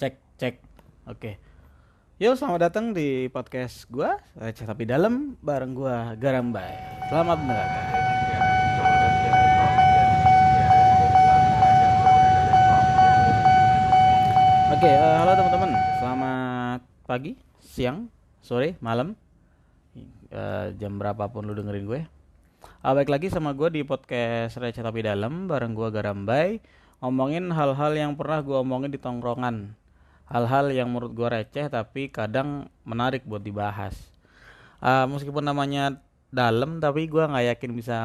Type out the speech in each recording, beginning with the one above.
Cek, cek. Oke. Yo, selamat datang di podcast gua, Receh Tapi Dalam, bareng gua Garambay. Selamat mendengarkan. Oke, eh, halo teman-teman. Selamat pagi, siang, sore, malam. Eh, jam berapapun lu dengerin gue. Ah, baik lagi sama gue di podcast Receh Tapi Dalam, bareng gua Garambay. Ngomongin hal-hal yang pernah gua omongin di tongkrongan hal-hal yang menurut gue receh tapi kadang menarik buat dibahas. Uh, meskipun namanya dalam tapi gue nggak yakin bisa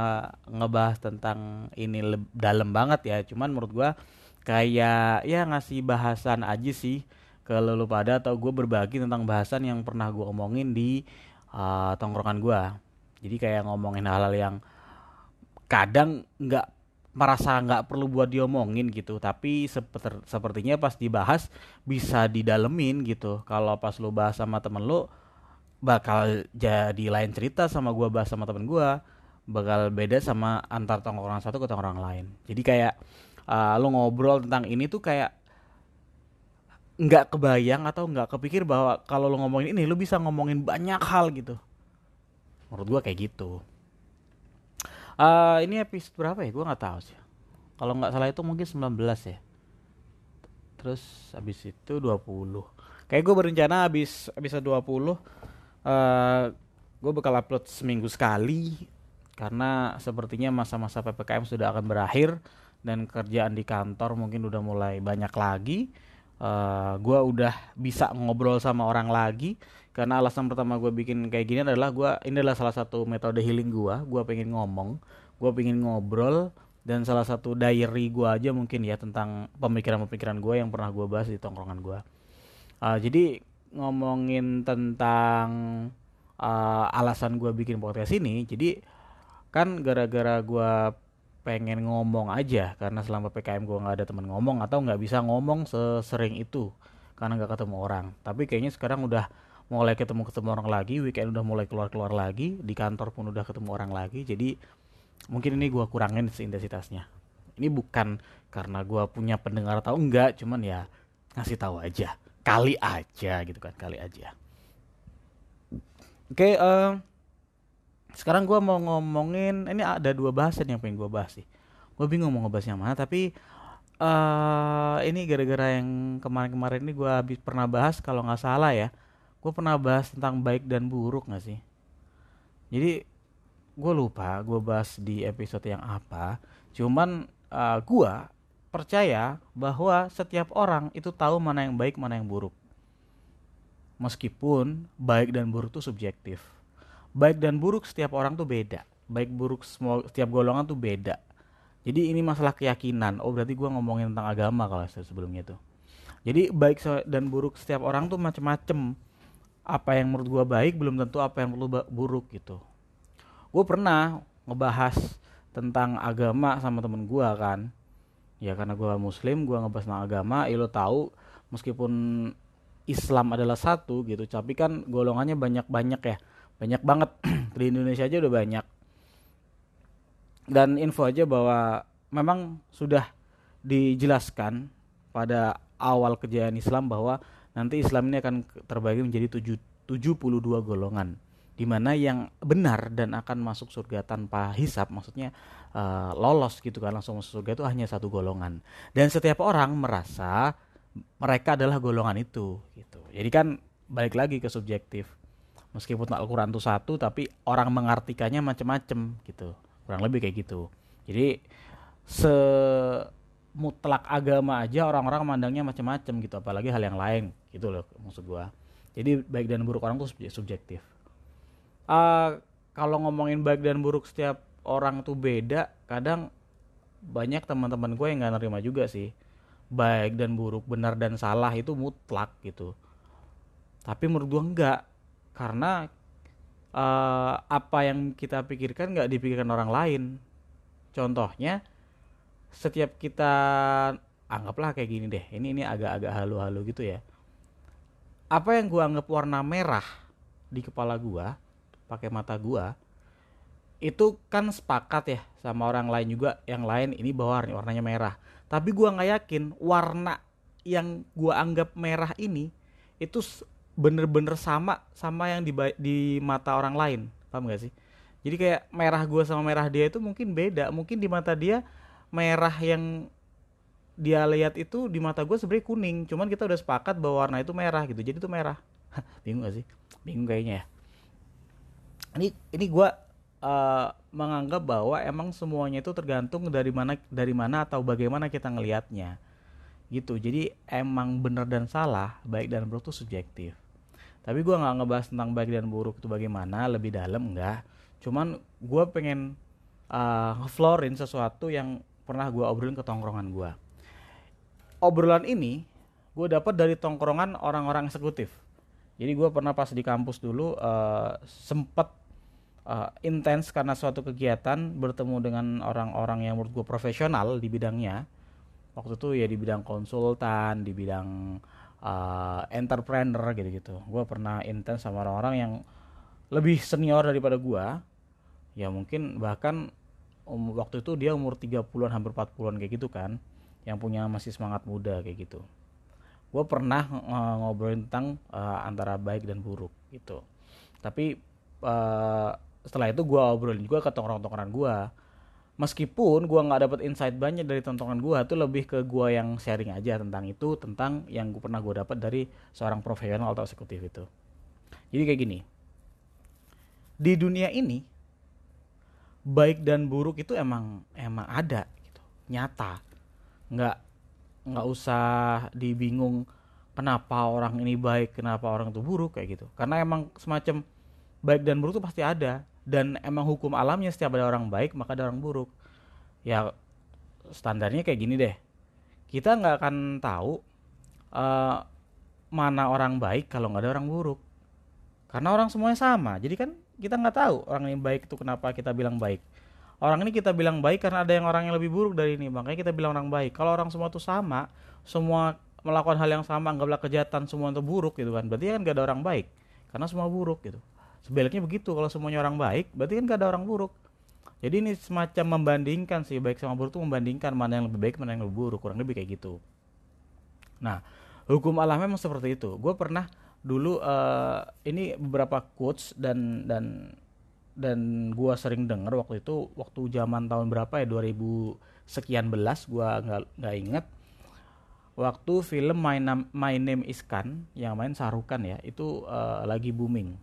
ngebahas tentang ini dalam banget ya. Cuman menurut gue kayak ya ngasih bahasan aja sih ke lu pada atau gue berbagi tentang bahasan yang pernah gue omongin di uh, tongkrongan gue jadi kayak ngomongin hal-hal yang kadang nggak merasa nggak perlu buat diomongin gitu. Tapi seperti, sepertinya pas dibahas bisa didalemin gitu. Kalau pas lu bahas sama temen lu bakal jadi lain cerita sama gua bahas sama temen gua. Bakal beda sama antar tongkrongan satu ke tongkrongan lain. Jadi kayak uh, lu ngobrol tentang ini tuh kayak nggak kebayang atau nggak kepikir bahwa kalau lu ngomongin ini lu bisa ngomongin banyak hal gitu. Menurut gua kayak gitu Uh, ini episode berapa ya? Gue nggak tahu sih. Kalau nggak salah itu mungkin 19 ya. Terus habis itu 20. Kayak gue berencana habis habis 20 uh, gue bakal upload seminggu sekali karena sepertinya masa-masa PPKM sudah akan berakhir dan kerjaan di kantor mungkin udah mulai banyak lagi. Uh, gue udah bisa ngobrol sama orang lagi karena alasan pertama gue bikin kayak gini adalah gue ini adalah salah satu metode healing gue gue pengen ngomong gue pengen ngobrol dan salah satu diary gue aja mungkin ya tentang pemikiran-pemikiran gue yang pernah gue bahas di tongkrongan gue uh, jadi ngomongin tentang uh, alasan gue bikin podcast ini jadi kan gara-gara gue pengen ngomong aja karena selama PKM gue nggak ada teman ngomong atau nggak bisa ngomong sesering itu karena nggak ketemu orang. Tapi kayaknya sekarang udah mulai ketemu ketemu orang lagi weekend udah mulai keluar keluar lagi di kantor pun udah ketemu orang lagi. Jadi mungkin ini gue kurangin intensitasnya. Ini bukan karena gue punya pendengar atau enggak cuman ya ngasih tahu aja. Kali aja gitu kan kali aja. Oke okay, uh, eh, sekarang gue mau ngomongin ini ada dua bahasan yang pengen gue bahas sih. Gue bingung mau ngebahas yang mana tapi uh, ini gara-gara yang kemarin-kemarin ini gue habis pernah bahas kalau nggak salah ya gue pernah bahas tentang baik dan buruk gak sih? Jadi gue lupa gue bahas di episode yang apa. Cuman uh, gue percaya bahwa setiap orang itu tahu mana yang baik mana yang buruk. Meskipun baik dan buruk itu subjektif. Baik dan buruk setiap orang tuh beda. Baik buruk semua setiap golongan tuh beda. Jadi ini masalah keyakinan. Oh berarti gue ngomongin tentang agama kalau sebelumnya tuh. Jadi baik dan buruk setiap orang tuh macem-macem apa yang menurut gue baik belum tentu apa yang perlu buruk gitu. Gue pernah ngebahas tentang agama sama temen gue kan. Ya karena gue muslim gue ngebahas tentang agama ya lo tahu meskipun Islam adalah satu gitu tapi kan golongannya banyak banyak ya. Banyak banget. Di Indonesia aja udah banyak. Dan info aja bahwa memang sudah dijelaskan pada awal kejayaan Islam bahwa nanti Islam ini akan terbagi menjadi 7, 72 golongan di mana yang benar dan akan masuk surga tanpa hisap maksudnya uh, lolos gitu kan langsung masuk surga itu hanya satu golongan. Dan setiap orang merasa mereka adalah golongan itu gitu. Jadi kan balik lagi ke subjektif. Meskipun Al-Quran itu satu tapi orang mengartikannya macam-macam gitu. Kurang lebih kayak gitu. Jadi se mutlak agama aja orang-orang mandangnya macam-macam gitu apalagi hal yang lain gitu loh maksud gua. Jadi baik dan buruk orang tuh subjektif. Uh, kalau ngomongin baik dan buruk setiap orang tuh beda kadang banyak teman-teman gue yang nggak nerima juga sih. Baik dan buruk benar dan salah itu mutlak gitu. Tapi menurut gue enggak karena uh, apa yang kita pikirkan nggak dipikirkan orang lain. Contohnya setiap kita anggaplah kayak gini deh ini ini agak-agak halu-halu gitu ya. Apa yang gua anggap warna merah di kepala gua pakai mata gua itu kan sepakat ya sama orang lain juga yang lain ini bahwa warnanya merah. Tapi gua nggak yakin warna yang gua anggap merah ini itu bener-bener sama sama yang di di mata orang lain. Paham gak sih? Jadi kayak merah gua sama merah dia itu mungkin beda. Mungkin di mata dia merah yang dia lihat itu di mata gue sebenarnya kuning. Cuman kita udah sepakat bahwa warna itu merah gitu. Jadi itu merah. Bingung gak sih? Bingung kayaknya ya. Ini ini gue uh, menganggap bahwa emang semuanya itu tergantung dari mana dari mana atau bagaimana kita ngelihatnya. Gitu. Jadi emang benar dan salah baik dan buruk itu subjektif. Tapi gue nggak ngebahas tentang baik dan buruk itu bagaimana lebih dalam enggak cuman gue pengen uh, ngeflorin sesuatu yang pernah gue obrolin ke tongkrongan gue obrolan ini gue dapat dari tongkrongan orang-orang eksekutif. Jadi gue pernah pas di kampus dulu uh, sempet uh, intens karena suatu kegiatan bertemu dengan orang-orang yang menurut gue profesional di bidangnya. Waktu itu ya di bidang konsultan di bidang uh, entrepreneur gitu-gitu. Gue pernah intens sama orang-orang yang lebih senior daripada gue ya mungkin bahkan um, waktu itu dia umur 30-an hampir 40-an kayak gitu kan. Yang punya masih semangat muda kayak gitu. Gue pernah uh, ngobrolin tentang uh, antara baik dan buruk gitu. Tapi uh, setelah itu gue obrolin juga ke tongkrong-tongkrongan gue meskipun gue nggak dapet insight banyak dari tontonan gue itu lebih ke gue yang sharing aja tentang itu tentang yang gue pernah gue dapat dari seorang profesional atau eksekutif itu. Jadi kayak gini. Di dunia ini baik dan buruk itu emang emang ada gitu. Nyata. Nggak nggak usah dibingung kenapa orang ini baik kenapa orang itu buruk kayak gitu. Karena emang semacam baik dan buruk itu pasti ada. Dan emang hukum alamnya setiap ada orang baik maka ada orang buruk. Ya standarnya kayak gini deh. Kita nggak akan tahu uh, mana orang baik kalau nggak ada orang buruk. Karena orang semuanya sama. Jadi kan kita nggak tahu orang yang baik itu kenapa kita bilang baik. Orang ini kita bilang baik karena ada yang orang yang lebih buruk dari ini. Makanya kita bilang orang baik. Kalau orang semua itu sama semua melakukan hal yang sama anggaplah kejahatan semua itu buruk gitu kan berarti kan gak ada orang baik. Karena semua buruk gitu. Sebaliknya begitu kalau semuanya orang baik berarti kan gak ada orang buruk. Jadi ini semacam membandingkan sih baik sama buruk itu membandingkan mana yang lebih baik mana yang lebih buruk. Kurang lebih kayak gitu. Nah hukum alam memang seperti itu. Gue pernah dulu uh, ini beberapa quotes dan dan dan gue sering denger waktu itu waktu zaman tahun berapa ya 2000 sekian belas gue nggak nggak inget. Waktu film My Name, My Name Is Khan yang main Sarukan ya itu uh, lagi booming.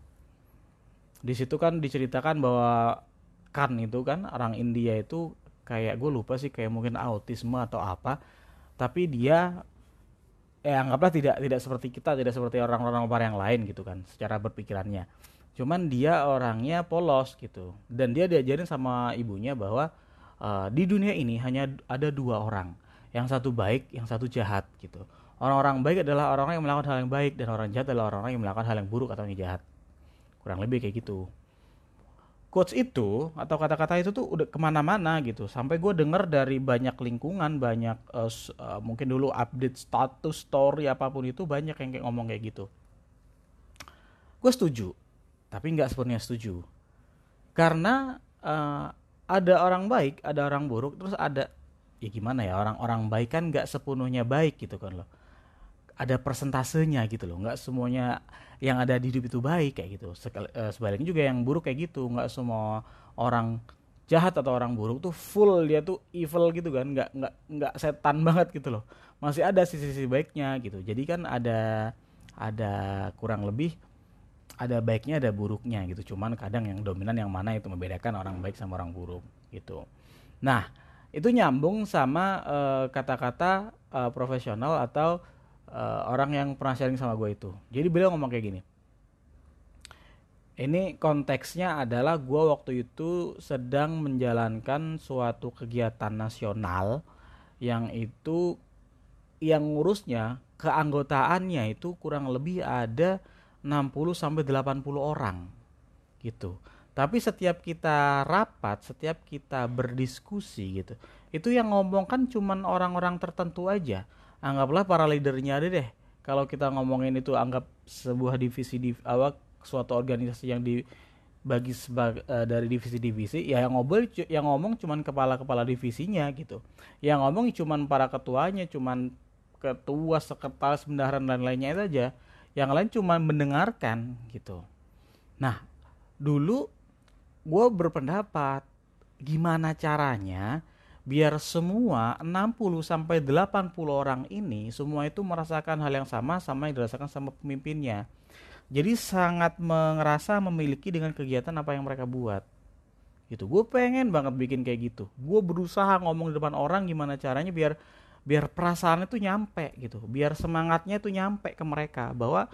Di situ kan diceritakan bahwa kan itu kan orang India itu kayak gue lupa sih kayak mungkin autisme atau apa tapi dia eh anggaplah tidak tidak seperti kita tidak seperti orang-orang yang lain gitu kan secara berpikirannya. Cuman dia orangnya polos gitu. Dan dia diajarin sama ibunya bahwa uh, di dunia ini hanya ada dua orang. Yang satu baik yang satu jahat gitu. Orang-orang baik adalah orang-orang yang melakukan hal yang baik dan orang jahat adalah orang-orang yang melakukan hal yang buruk atau yang jahat. Kurang lebih kayak gitu quotes itu atau kata-kata itu tuh udah ke mana-mana gitu. Sampai gue denger dari banyak lingkungan banyak uh, uh, mungkin dulu update status story apa pun itu banyak yang kayak ngomong kayak gitu. Gue setuju tapi nggak sepenuhnya setuju. Karena uh, ada orang baik ada orang buruk terus ada ya gimana ya orang-orang baik kan nggak sepenuhnya baik gitu kan loh ada persentasenya gitu loh. Nggak semuanya yang ada di hidup itu baik kayak gitu. Eh, sebaliknya juga yang buruk kayak gitu. Nggak semua orang jahat atau orang buruk tuh full dia tuh evil gitu kan. Nggak nggak nggak setan banget gitu loh. Masih ada sisi-sisi baiknya gitu. Jadi kan ada ada kurang lebih ada baiknya ada buruknya gitu. Cuman kadang yang dominan yang mana itu membedakan orang baik sama orang buruk gitu. Nah itu nyambung sama eh, kata-kata uh, uh, profesional atau uh, orang yang pernah sharing sama gue itu. Jadi beliau ngomong kayak gini. Ini konteksnya adalah gue waktu itu sedang menjalankan suatu kegiatan nasional yang itu yang ngurusnya keanggotaannya itu kurang lebih ada 60 sampai 80 orang gitu. Tapi setiap kita rapat, setiap kita berdiskusi gitu, itu yang ngomong kan cuman orang-orang tertentu aja anggaplah para leadernya ada deh. Kalau kita ngomongin itu anggap sebuah divisi di awak suatu organisasi yang dibagi sebagai uh, dari divisi-divisi ya yang ngobrol yang ngomong cuman kepala-kepala divisinya gitu. Yang ngomong cuman para ketuanya cuman ketua sekretaris bendaharaan dan lainnya itu aja. Yang lain cuma mendengarkan gitu. Nah dulu gue berpendapat gimana caranya biar semua 60 sampai 80 orang ini semua itu merasakan hal yang sama sama yang dirasakan sama pemimpinnya. Jadi sangat merasa memiliki dengan kegiatan apa yang mereka buat. Gitu. Gue pengen banget bikin kayak gitu. Gue berusaha ngomong di depan orang gimana caranya biar biar perasaan itu nyampe gitu. Biar semangatnya itu nyampe ke mereka bahwa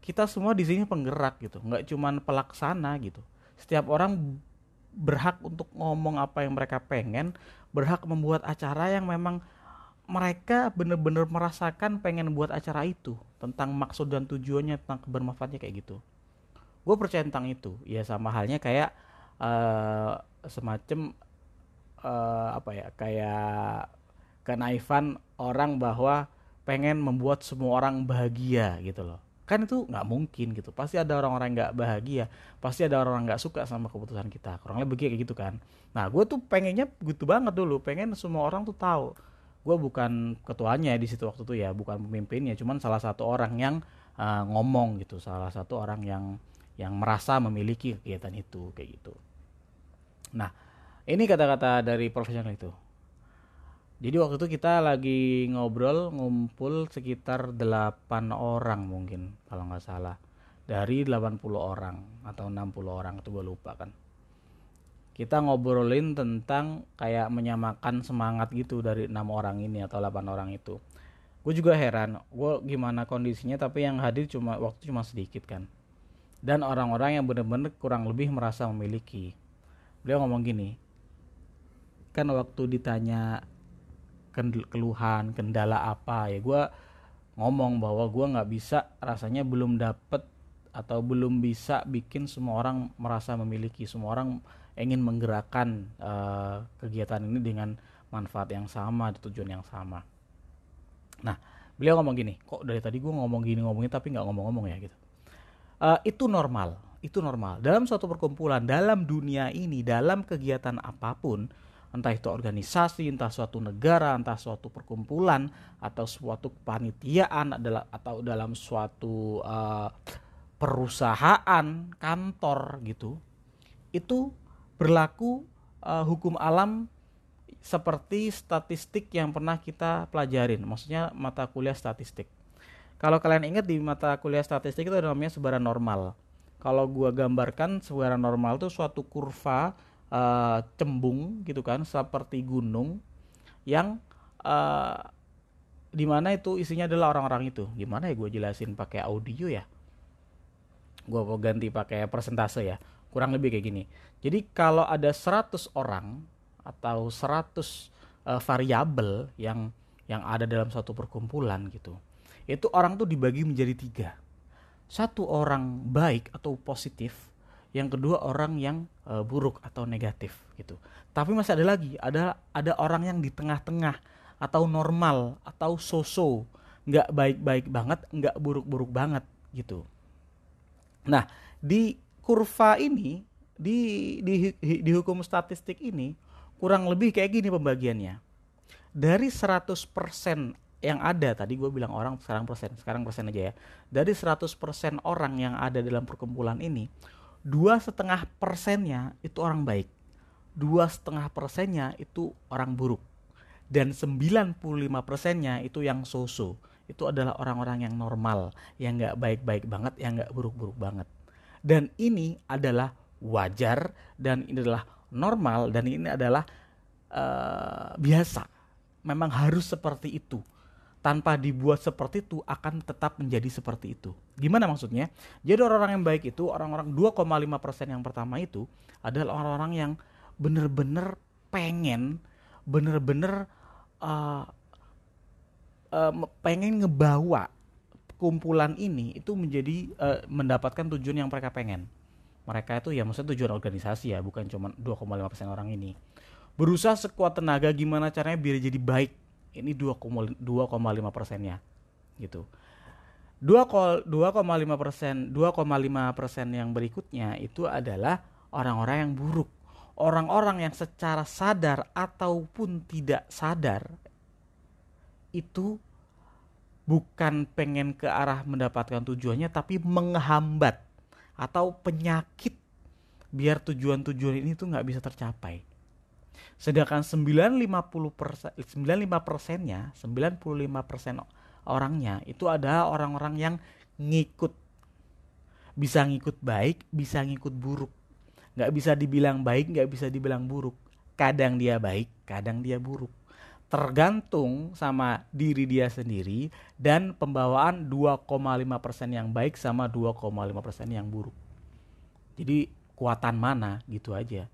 kita semua di sini penggerak gitu, nggak cuman pelaksana gitu. Setiap orang berhak untuk ngomong apa yang mereka pengen, berhak membuat acara yang memang mereka bener-bener merasakan pengen buat acara itu tentang maksud dan tujuannya tentang kebermanfaatnya kayak gitu. Gue percaya tentang itu. Ya sama halnya kayak uh, semacam uh, apa ya kayak kenaifan orang bahwa pengen membuat semua orang bahagia gitu loh kan itu nggak mungkin gitu. Pasti ada orang-orang nggak bahagia. Pasti ada orang-orang nggak suka sama keputusan kita. Kurang lebih kayak gitu kan. Nah gue tuh pengennya gitu banget dulu. Pengen semua orang tuh tahu. Gue bukan ketuanya di situ waktu itu ya. Bukan pemimpinnya. Cuman salah satu orang yang uh, ngomong gitu. Salah satu orang yang yang merasa memiliki kegiatan itu. Kayak gitu. Nah ini kata-kata dari profesional itu jadi waktu itu kita lagi ngobrol ngumpul sekitar 8 orang mungkin kalau nggak salah. Dari 80 orang atau 60 orang itu gue lupa kan. Kita ngobrolin tentang kayak menyamakan semangat gitu dari enam orang ini atau 8 orang itu. Gue juga heran gue gimana kondisinya tapi yang hadir cuma waktu cuma sedikit kan. Dan orang-orang yang bener-bener kurang lebih merasa memiliki. Beliau ngomong gini kan waktu ditanya keluhan kendala apa ya gue ngomong bahwa gue nggak bisa rasanya belum dapet atau belum bisa bikin semua orang merasa memiliki semua orang ingin menggerakkan uh, kegiatan ini dengan manfaat yang sama tujuan yang sama. Nah beliau ngomong gini kok dari tadi gue ngomong gini ngomongin tapi nggak ngomong-ngomong ya? Gitu. Uh, itu normal itu normal. Dalam suatu perkumpulan dalam dunia ini dalam kegiatan apa pun entah itu organisasi, entah suatu negara, entah suatu perkumpulan atau suatu kepanitiaan adalah atau dalam suatu uh, perusahaan, kantor gitu. Itu berlaku uh, hukum alam seperti statistik yang pernah kita pelajarin, maksudnya mata kuliah statistik. Kalau kalian ingat di mata kuliah statistik itu namanya sebaran normal. Kalau gua gambarkan sebaran normal itu suatu kurva uh, cembung gitu kan seperti gunung yang uh, di mana itu isinya adalah orang-orang itu. Gimana ya gue jelasin pakai audio ya? Gue mau ganti pakai persentase ya. Kurang lebih kayak gini. Jadi kalau ada 100 orang atau 100 uh, eh, variabel yang yang ada dalam satu perkumpulan gitu itu orang tuh dibagi menjadi tiga. Satu orang baik atau positif yang kedua orang yang uh, buruk atau negatif gitu. Tapi masih ada lagi ada ada orang yang di tengah-tengah atau normal atau so-so nggak baik-baik banget nggak buruk-buruk banget gitu. Nah di kurva ini di di di hukum statistik ini kurang lebih kayak gini pembagiannya. Dari 100% yang ada tadi gue bilang orang sekarang persen sekarang persen aja ya. Dari 100% orang yang ada dalam perkumpulan ini dua setengah persennya itu orang baik. Dua setengah persennya itu orang buruk. Dan 95 persennya itu yang soso. Itu adalah orang-orang yang normal yang nggak baik-baik banget yang nggak buruk-buruk banget. Dan ini adalah wajar dan ini adalah normal dan ini adalah uh, biasa. Memang harus seperti itu tanpa dibuat seperti itu akan tetap menjadi seperti itu. Gimana maksudnya? Jadi orang-orang yang baik itu, orang-orang 2,5% yang pertama itu adalah orang-orang yang benar-benar pengen, benar-benar uh, uh, pengen ngebawa kumpulan ini itu menjadi uh, mendapatkan tujuan yang mereka pengen. Mereka itu ya maksudnya tujuan organisasi ya, bukan cuma 2,5% orang ini. Berusaha sekuat tenaga gimana caranya biar jadi baik ini 2,5 persennya gitu 2,5 persen 2,5 persen yang berikutnya itu adalah orang-orang yang buruk orang-orang yang secara sadar ataupun tidak sadar itu bukan pengen ke arah mendapatkan tujuannya tapi menghambat atau penyakit biar tujuan-tujuan ini tuh nggak bisa tercapai. Sedangkan 950 persen, 95 persennya, 95 persen orangnya itu adalah orang-orang yang ngikut. Bisa ngikut baik, bisa ngikut buruk. Nggak bisa dibilang baik, nggak bisa dibilang buruk. Kadang dia baik, kadang dia buruk. Tergantung sama diri dia sendiri dan pembawaan 2,5% yang baik sama 2,5% yang buruk. Jadi kuatan mana gitu aja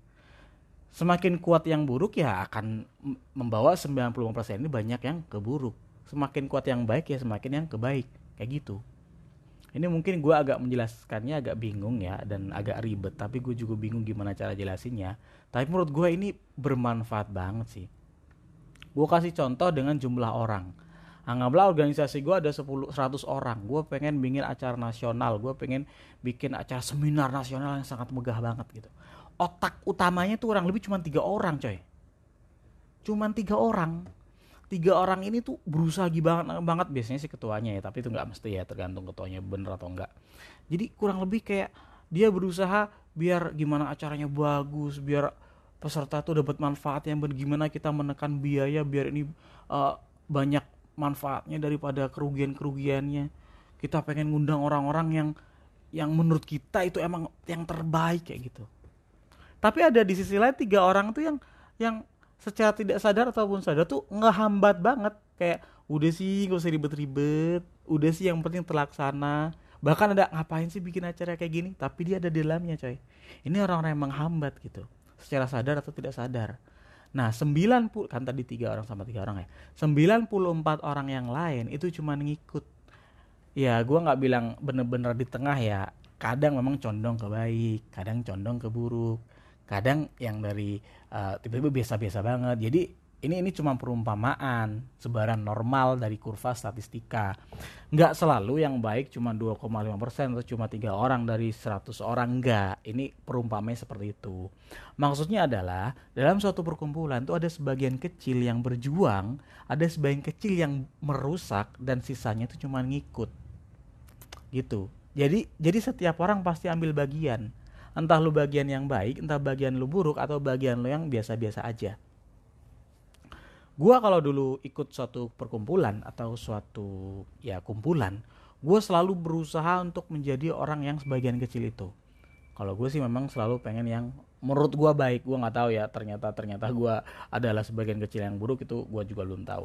semakin kuat yang buruk ya akan membawa 95% ini banyak yang ke buruk. Semakin kuat yang baik ya semakin yang ke baik. Kayak gitu. Ini mungkin gue agak menjelaskannya agak bingung ya dan agak ribet. Tapi gue juga bingung gimana cara jelasinnya. Tapi menurut gue ini bermanfaat banget sih. Gue kasih contoh dengan jumlah orang. Anggaplah organisasi gue ada 10 100 orang. Gue pengen bikin acara nasional. Gue pengen bikin acara seminar nasional yang sangat megah banget gitu otak utamanya tuh orang lebih cuma tiga orang coy. Cuman tiga orang. Tiga orang ini tuh berusaha banget banget. Biasanya sih ketuanya ya tapi itu nggak mesti ya tergantung ketuanya bener atau enggak jadi kurang lebih kayak dia berusaha biar gimana acaranya bagus biar peserta tuh dapat manfaat yang gimana kita menekan biaya biar ini uh, banyak manfaatnya daripada kerugian kerugiannya kita pengen ngundang orang-orang yang yang menurut kita itu emang yang terbaik kayak gitu tapi ada di sisi lain tiga orang tuh yang yang secara tidak sadar ataupun sadar tuh ngehambat banget. Kayak udah sih gak usah ribet-ribet. Udah sih yang penting terlaksana. Bahkan ada ngapain sih bikin acara kayak gini? Tapi dia ada di dalamnya coy. Ini orang-orang yang menghambat gitu secara sadar atau tidak sadar. Nah 90 kan tadi tiga orang sama tiga orang ya. 94 orang yang lain itu cuma ngikut. Ya gue nggak bilang bener-bener di tengah ya. Kadang memang condong ke baik kadang condong ke buruk kadang yang dari uh, tiba-tiba biasa-biasa banget. Jadi ini ini cuma perumpamaan sebaran normal dari kurva statistika. Nggak selalu yang baik cuma 2,5% atau cuma tiga orang dari 100 orang. Enggak ini perumpamanya seperti itu. Maksudnya adalah dalam suatu perkumpulan itu ada sebagian kecil yang berjuang ada sebagian kecil yang merusak dan sisanya itu cuma ngikut. Gitu. Jadi jadi setiap orang pasti ambil bagian entah lu bagian yang baik entah bagian lu buruk atau bagian lu yang biasa-biasa aja. Gua kalau dulu ikut suatu perkumpulan atau suatu ya kumpulan gue selalu berusaha untuk menjadi orang yang sebagian kecil itu. Kalau gue sih memang selalu pengen yang menurut gue baik. Gue nggak tahu ya ternyata ternyata gue adalah sebagian kecil yang buruk itu gue juga belum tahu.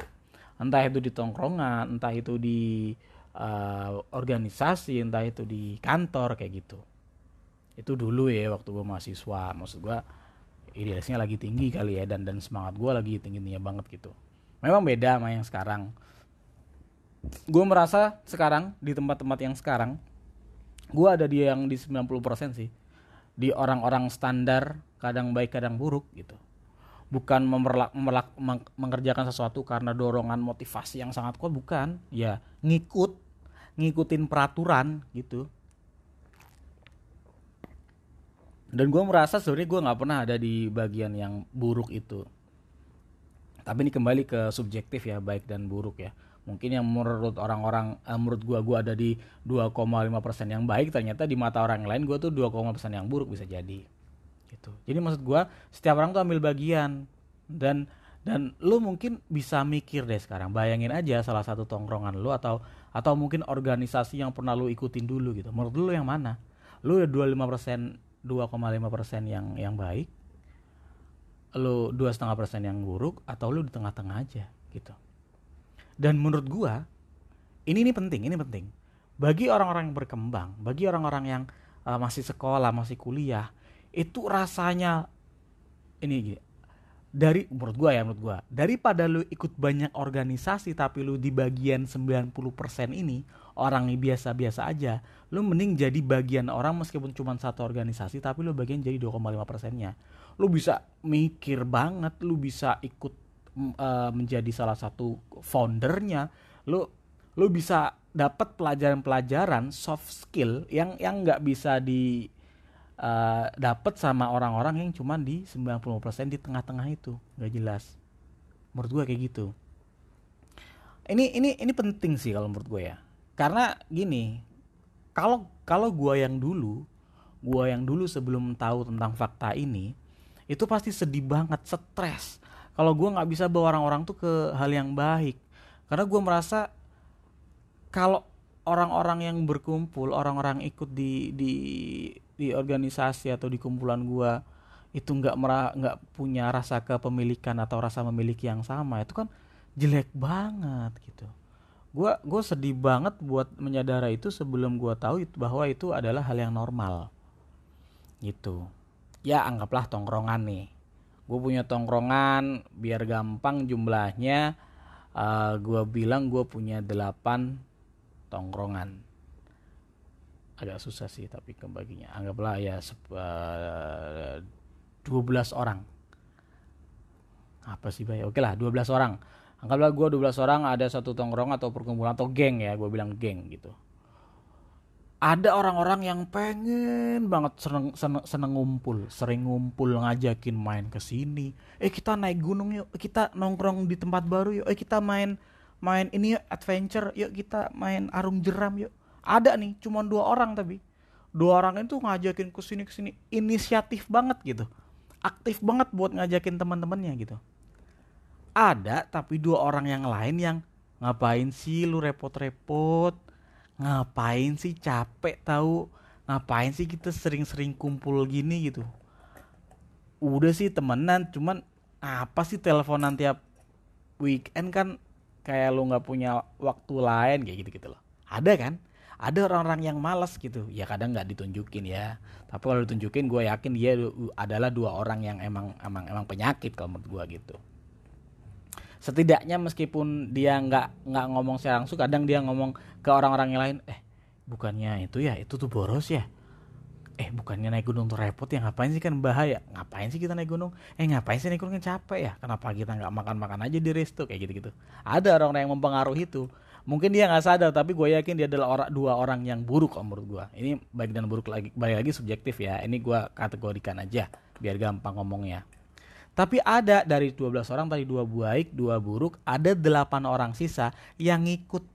Entah itu di tongkrongan entah itu di uh, organisasi entah itu di kantor kayak gitu itu dulu ya waktu gue mahasiswa. Maksud gue idealisnya lagi tinggi kali ya dan dan semangat gue lagi tinggi tingginya banget gitu. Memang beda sama yang sekarang. Gue merasa sekarang di tempat-tempat yang sekarang gue ada di yang di 90% sih. Di orang-orang standar kadang baik kadang buruk gitu. Bukan memerlak, memerlak, mengerjakan sesuatu karena dorongan motivasi yang sangat kuat bukan. Ya ngikut ngikutin peraturan gitu dan gue merasa sebenarnya gue nggak pernah ada di bagian yang buruk itu. Tapi ini kembali ke subjektif ya baik dan buruk ya. Mungkin yang menurut orang-orang eh, menurut gue gue ada di 2,5% yang baik ternyata di mata orang lain gue tuh 2,5% yang buruk bisa jadi. Gitu. Jadi maksud gue setiap orang tuh ambil bagian. Dan dan lu mungkin bisa mikir deh sekarang bayangin aja salah satu tongkrongan lu atau atau mungkin organisasi yang pernah lu ikutin dulu gitu. Menurut lu yang mana? Lu udah 25% 2,5% yang yang baik lu dua setengah persen yang buruk atau lu di tengah-tengah aja gitu. Dan menurut gua ini ini penting ini penting. Bagi orang-orang yang berkembang bagi orang-orang yang uh, masih sekolah masih kuliah itu rasanya ini dari menurut gua ya menurut gua daripada lu ikut banyak organisasi tapi lu di bagian 90% ini orang biasa-biasa aja lu mending jadi bagian orang meskipun cuma satu organisasi tapi lu bagian jadi 2,5 persennya. Lu bisa mikir banget lu bisa ikut uh, menjadi salah satu foundernya. Lu lu bisa dapat pelajaran-pelajaran soft skill yang yang nggak bisa di uh, dapat sama orang-orang yang cuma di 90% di tengah-tengah itu. Nggak jelas. Menurut gua kayak gitu. Ini ini ini penting sih kalau menurut gue ya karena gini kalau kalau gue yang dulu gue yang dulu sebelum tahu tentang fakta ini itu pasti sedih banget stres. Kalau gue nggak bisa bawa orang-orang tuh ke hal yang baik. Karena gue merasa kalau orang-orang yang berkumpul orang-orang ikut di di di organisasi atau di kumpulan gue itu nggak nggak punya rasa kepemilikan atau rasa memiliki yang sama itu kan jelek banget gitu gue gue sedih banget buat menyadari itu sebelum gue tahu itu bahwa itu adalah hal yang normal. Gitu. Ya anggaplah tongkrongan nih. Gue punya tongkrongan biar gampang jumlahnya uh, eh, gue bilang gue punya delapan tongkrongan. Agak susah sih tapi kebaginya. Anggaplah ya uh, 12 orang. Apa sih bay? Oke lah 12 orang anggaplah gue 12 orang ada satu tongkrong atau perkumpulan atau geng ya gue bilang geng gitu. Ada orang-orang yang pengen banget seneng, seneng, seneng ngumpul sering ngumpul ngajakin main ke sini. Eh kita naik gunung yuk kita nongkrong di tempat baru yuk. Eh kita main main ini yuk adventure yuk kita main arung jeram yuk. Ada nih cuma dua orang tapi. Dua orang itu ngajakin ke sini ke sini. Inisiatif banget gitu. Aktif banget buat ngajakin teman-temannya gitu ada tapi dua orang yang lain yang ngapain sih lu repot-repot? Ngapain sih capek tahu ngapain sih kita sering-sering kumpul gini gitu? Udah sih temenan cuman apa sih teleponan tiap weekend kan kayak lu nggak punya waktu lain kayak gitu gitu loh. Ada kan? Ada orang-orang yang malas gitu. Ya kadang nggak ditunjukin ya. Tapi kalau ditunjukin gue yakin dia adalah dua orang yang emang emang emang penyakit kalau menurut gue gitu setidaknya meskipun dia nggak nggak ngomong secara langsung kadang dia ngomong ke orang-orang yang lain eh bukannya itu ya? Itu tuh boros ya? Eh bukannya naik gunung tuh repot ya? Ngapain sih kan bahaya? Ngapain sih kita naik gunung? Eh ngapain sih naik gunung? Kan capek ya? Kenapa kita nggak makan makan aja di resto? Kayak gitu gitu ada orang-orang yang mempengaruhi itu. Mungkin dia nggak sadar tapi gue yakin dia adalah orang dua orang yang buruk om menurut gue ini baik dan buruk lagi balik lagi subjektif ya. Ini gue kategorikan aja biar gampang ngomongnya tapi ada dari 12 orang tadi dua baik, dua buruk, ada delapan orang sisa yang ngikut.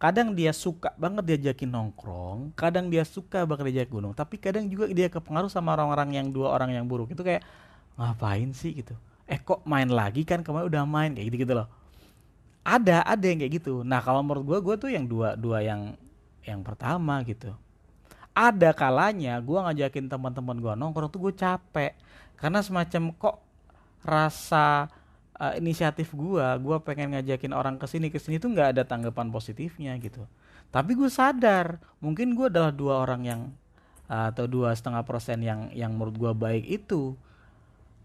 Kadang dia suka banget diajakin nongkrong, kadang dia suka banget diajak gunung, tapi kadang juga dia kepengaruh sama orang-orang yang dua orang yang buruk. Itu kayak ngapain sih gitu. Eh kok main lagi kan kemarin udah main kayak gitu-gitu loh. Ada, ada yang kayak gitu. Nah, kalau menurut gue gue tuh yang dua dua yang yang pertama gitu. Ada kalanya gue ngajakin teman-teman gue nongkrong tuh gue capek karena semacam kok rasa uh, inisiatif gua gua pengen ngajakin orang ke sini ke sini tuh nggak ada tanggapan positifnya gitu. Tapi gue sadar mungkin gue adalah dua orang yang uh, atau dua setengah persen yang yang menurut gua baik itu.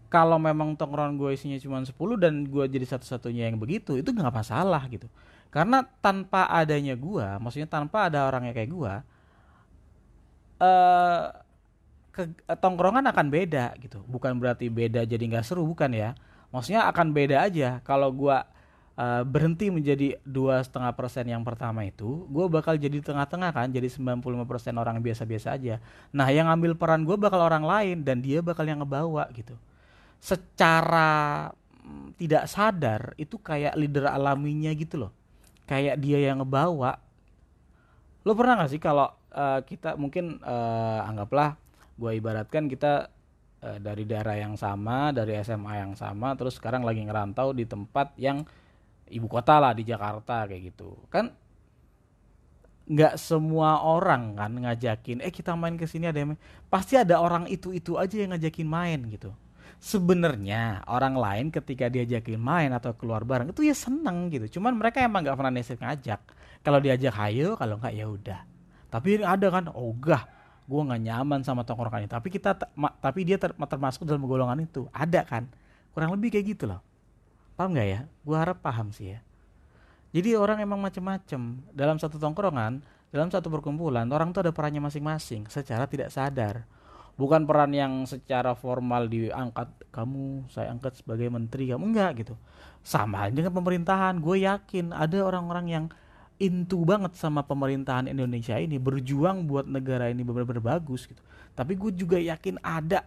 Kalau memang tongkrongan gue isinya cuma 10 dan gue jadi satu-satunya yang begitu itu nggak masalah gitu. Karena tanpa adanya gue maksudnya tanpa ada orangnya kayak gue uh, ke, eh, tongkrongan akan beda gitu. Bukan berarti beda jadi nggak seru bukan ya. Maksudnya akan beda aja. Kalau gua uh, berhenti menjadi dua setengah persen yang pertama itu gue bakal jadi tengah-tengah kan jadi 95 persen orang biasa-biasa aja. Nah yang ngambil peran gue bakal orang lain dan dia bakal yang ngebawa gitu. Secara mm, tidak sadar itu kayak leader alaminya gitu loh. Kayak dia yang ngebawa. Lo pernah gak sih kalau uh, kita mungkin uh, anggaplah gue ibaratkan kita uh, dari daerah yang sama dari SMA yang sama terus sekarang lagi ngerantau di tempat yang ibu kota lah di Jakarta kayak gitu. Kan nggak semua orang kan ngajakin eh kita main ke sini ada yang main. pasti ada orang itu itu aja yang ngajakin main gitu. Sebenarnya orang lain ketika diajakin main atau keluar bareng itu ya seneng gitu. Cuman mereka emang nggak pernah nesir ngajak. Kalau diajak hayo kalau nggak ya udah. Tapi ada kan ogah gue nggak nyaman sama tongkrongan ini. Tapi kita tapi dia ter, termasuk dalam golongan itu. Ada kan? Kurang lebih kayak gitu loh. Paham nggak ya? Gue harap paham sih ya. Jadi orang emang macem-macem. Dalam satu tongkrongan dalam satu perkumpulan orang tuh ada perannya masing-masing secara tidak sadar. Bukan peran yang secara formal diangkat kamu saya angkat sebagai menteri kamu enggak gitu. Sama dengan pemerintahan. Gue yakin ada orang-orang yang intu banget sama pemerintahan Indonesia ini berjuang buat negara ini benar-benar bagus gitu. Tapi gue juga yakin ada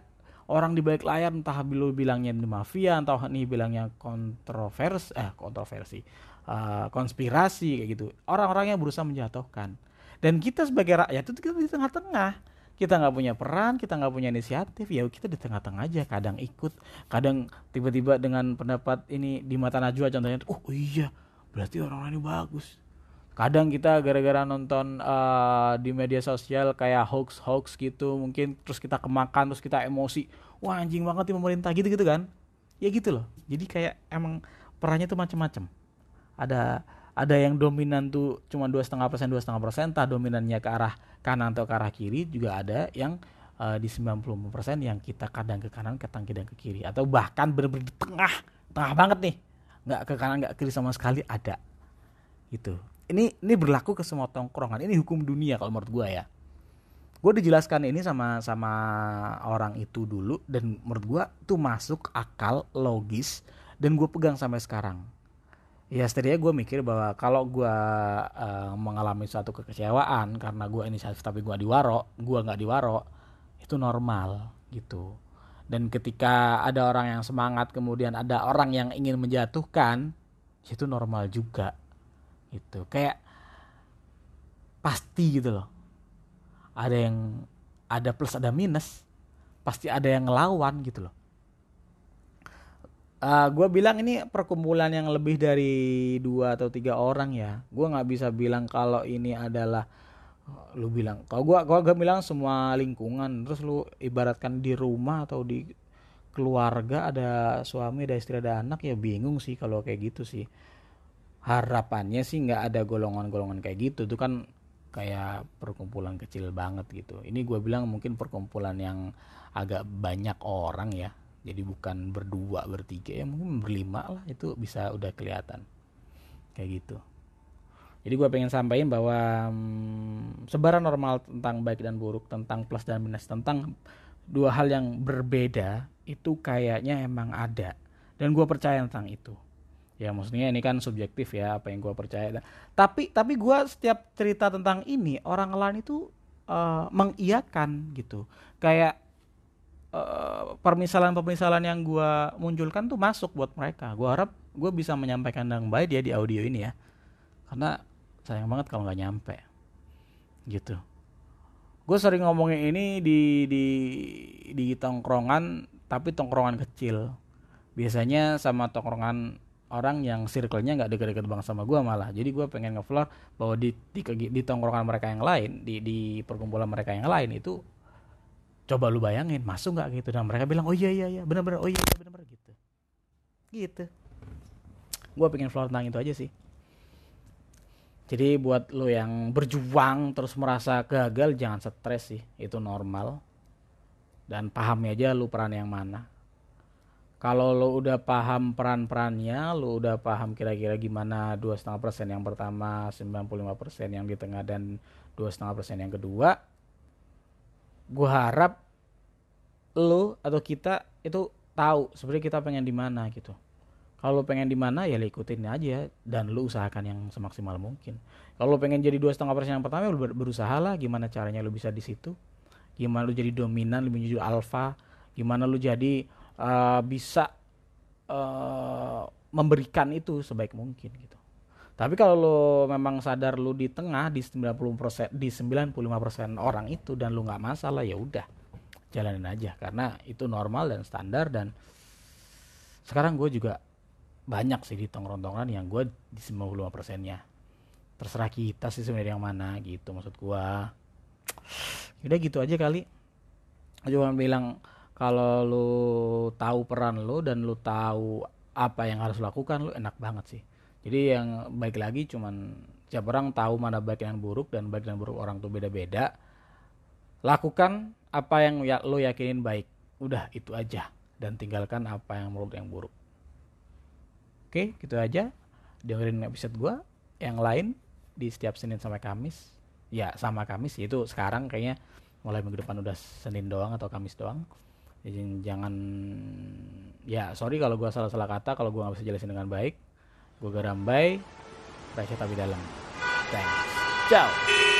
orang di balik layar entah lu bilangnya ini mafia entah ini bilangnya kontroversi eh kontroversi uh, konspirasi kayak gitu. Orang-orang yang berusaha menjatuhkan. Dan kita sebagai rakyat itu kita di tengah-tengah. Kita nggak punya peran kita nggak punya inisiatif ya kita di tengah-tengah aja kadang ikut kadang tiba-tiba dengan pendapat ini di mata Najwa contohnya oh iya berarti orang-orang ini bagus kadang kita gara-gara nonton uh, di media sosial kayak hoax hoax gitu mungkin terus kita kemakan terus kita emosi. Wah anjing banget di pemerintah gitu gitu kan? Ya gitu loh. Jadi kayak emang perannya tuh macam-macam ada ada yang dominan tuh cuma dua setengah persen dua setengah persen tak dominannya ke arah kanan atau ke arah kiri juga ada yang uh, di 90% yang kita kadang ke kanan kadang kadang ke kiri. Atau bahkan benar-benar di tengah tengah banget nih. Nggak ke kanan nggak kiri sama sekali ada. Gitu ini ini berlaku ke semua tongkrongan. Ini hukum dunia kalau menurut gue ya. Gue dijelaskan ini sama sama orang itu dulu dan menurut gue tuh masuk akal logis dan gue pegang sampai sekarang. Ya setidaknya gue mikir bahwa kalau gue uh, mengalami suatu kekecewaan karena gue inisiatif tapi gue diwaro gue nggak diwaro itu normal gitu. Dan ketika ada orang yang semangat kemudian ada orang yang ingin menjatuhkan itu normal juga gitu. Kayak pasti gitu loh. Ada yang ada plus ada minus. Pasti ada yang ngelawan gitu loh. Uh, eh, gue bilang ini perkumpulan yang lebih dari dua atau tiga orang ya. Gue nggak bisa bilang kalau ini adalah lu bilang kalau gue gua gak bilang semua lingkungan terus lu ibaratkan di rumah atau di keluarga ada suami ada istri ada anak ya bingung sih kalau kayak gitu sih harapannya sih nggak ada golongan-golongan kayak gitu. Itu kan kayak perkumpulan kecil banget gitu. Ini gue bilang mungkin perkumpulan yang agak banyak orang ya. Jadi bukan berdua bertiga ya mungkin berlima lah itu bisa udah kelihatan. Kayak gitu. Jadi gue pengen sampaikan bahwa hmm, sebaran normal tentang baik dan buruk tentang plus dan minus tentang dua hal yang berbeda itu kayaknya emang ada. Dan gue percaya tentang itu ya maksudnya ini kan subjektif ya apa yang gue percaya tapi tapi gue setiap cerita tentang ini orang lain itu uh, mengiyakan gitu kayak uh, permisalan-permisalan yang gue munculkan tuh masuk buat mereka. Gue harap gue bisa menyampaikan dengan baik dia di audio ini ya. Karena sayang banget kalau nggak nyampe. Gitu. Gue sering ngomongin ini di di di tongkrongan tapi tongkrongan kecil. Biasanya sama tongkrongan orang yang circle-nya nggak deket-deket banget sama gue malah. Jadi gue pengen ngefloor bahwa di, di di tongkrongan mereka yang lain di di perkumpulan mereka yang lain itu coba lu bayangin masuk nggak gitu? Dan mereka bilang oh iya iya iya benar-benar oh iya, iya benar-benar gitu. Gitu. Gue pengen floor tentang itu aja sih. Jadi buat lo yang berjuang terus merasa gagal jangan stres sih. Itu normal. Dan pahami aja lu peran yang mana kalau lo udah paham peran-perannya lo udah paham kira-kira gimana dua setengah persen yang pertama 95 persen yang di tengah dan dua setengah persen yang kedua gue harap lo atau kita itu tahu sebenarnya kita pengen di mana gitu. Kalau lo pengen di mana ya lo ikutin aja dan lo usahakan yang semaksimal mungkin. Kalau lo pengen jadi dua setengah persen yang pertama lo berusaha lah gimana caranya lo bisa di situ. Gimana lo jadi dominan lo menjadi alfa gimana lo jadi uh, bisa uh, memberikan itu sebaik mungkin gitu. Tapi kalau lo memang sadar lo di tengah di 90% di 95% orang itu dan lo nggak masalah ya udah jalanin aja. Karena itu normal dan standar dan sekarang gue juga banyak sih di tongkrong-tongkrongan yang gue di 95 persennya. Terserah kita sih sebenarnya yang mana gitu maksud gue. Udah gitu aja kali. Cuma bilang kalau lu tahu peran lu dan lu tahu apa yang harus lakukan lu enak banget sih. Jadi yang baik lagi cuman setiap orang tahu mana baik dan buruk dan baik dan buruk orang tuh beda-beda. Lakukan apa yang ya, lo yakinin baik. Udah itu aja. Dan tinggalkan apa yang menurut yang buruk. Oke gitu aja. Dengerin episode gua. Yang lain di setiap Senin sampai Kamis. Ya sama Kamis. Itu sekarang kayaknya mulai minggu depan udah Senin doang atau Kamis doang jangan ya sorry kalau gua salah-salah kata kalau gua nggak bisa jelasin dengan baik Gue Garambai, Raisa Tapi Dalam. Thanks. Ciao.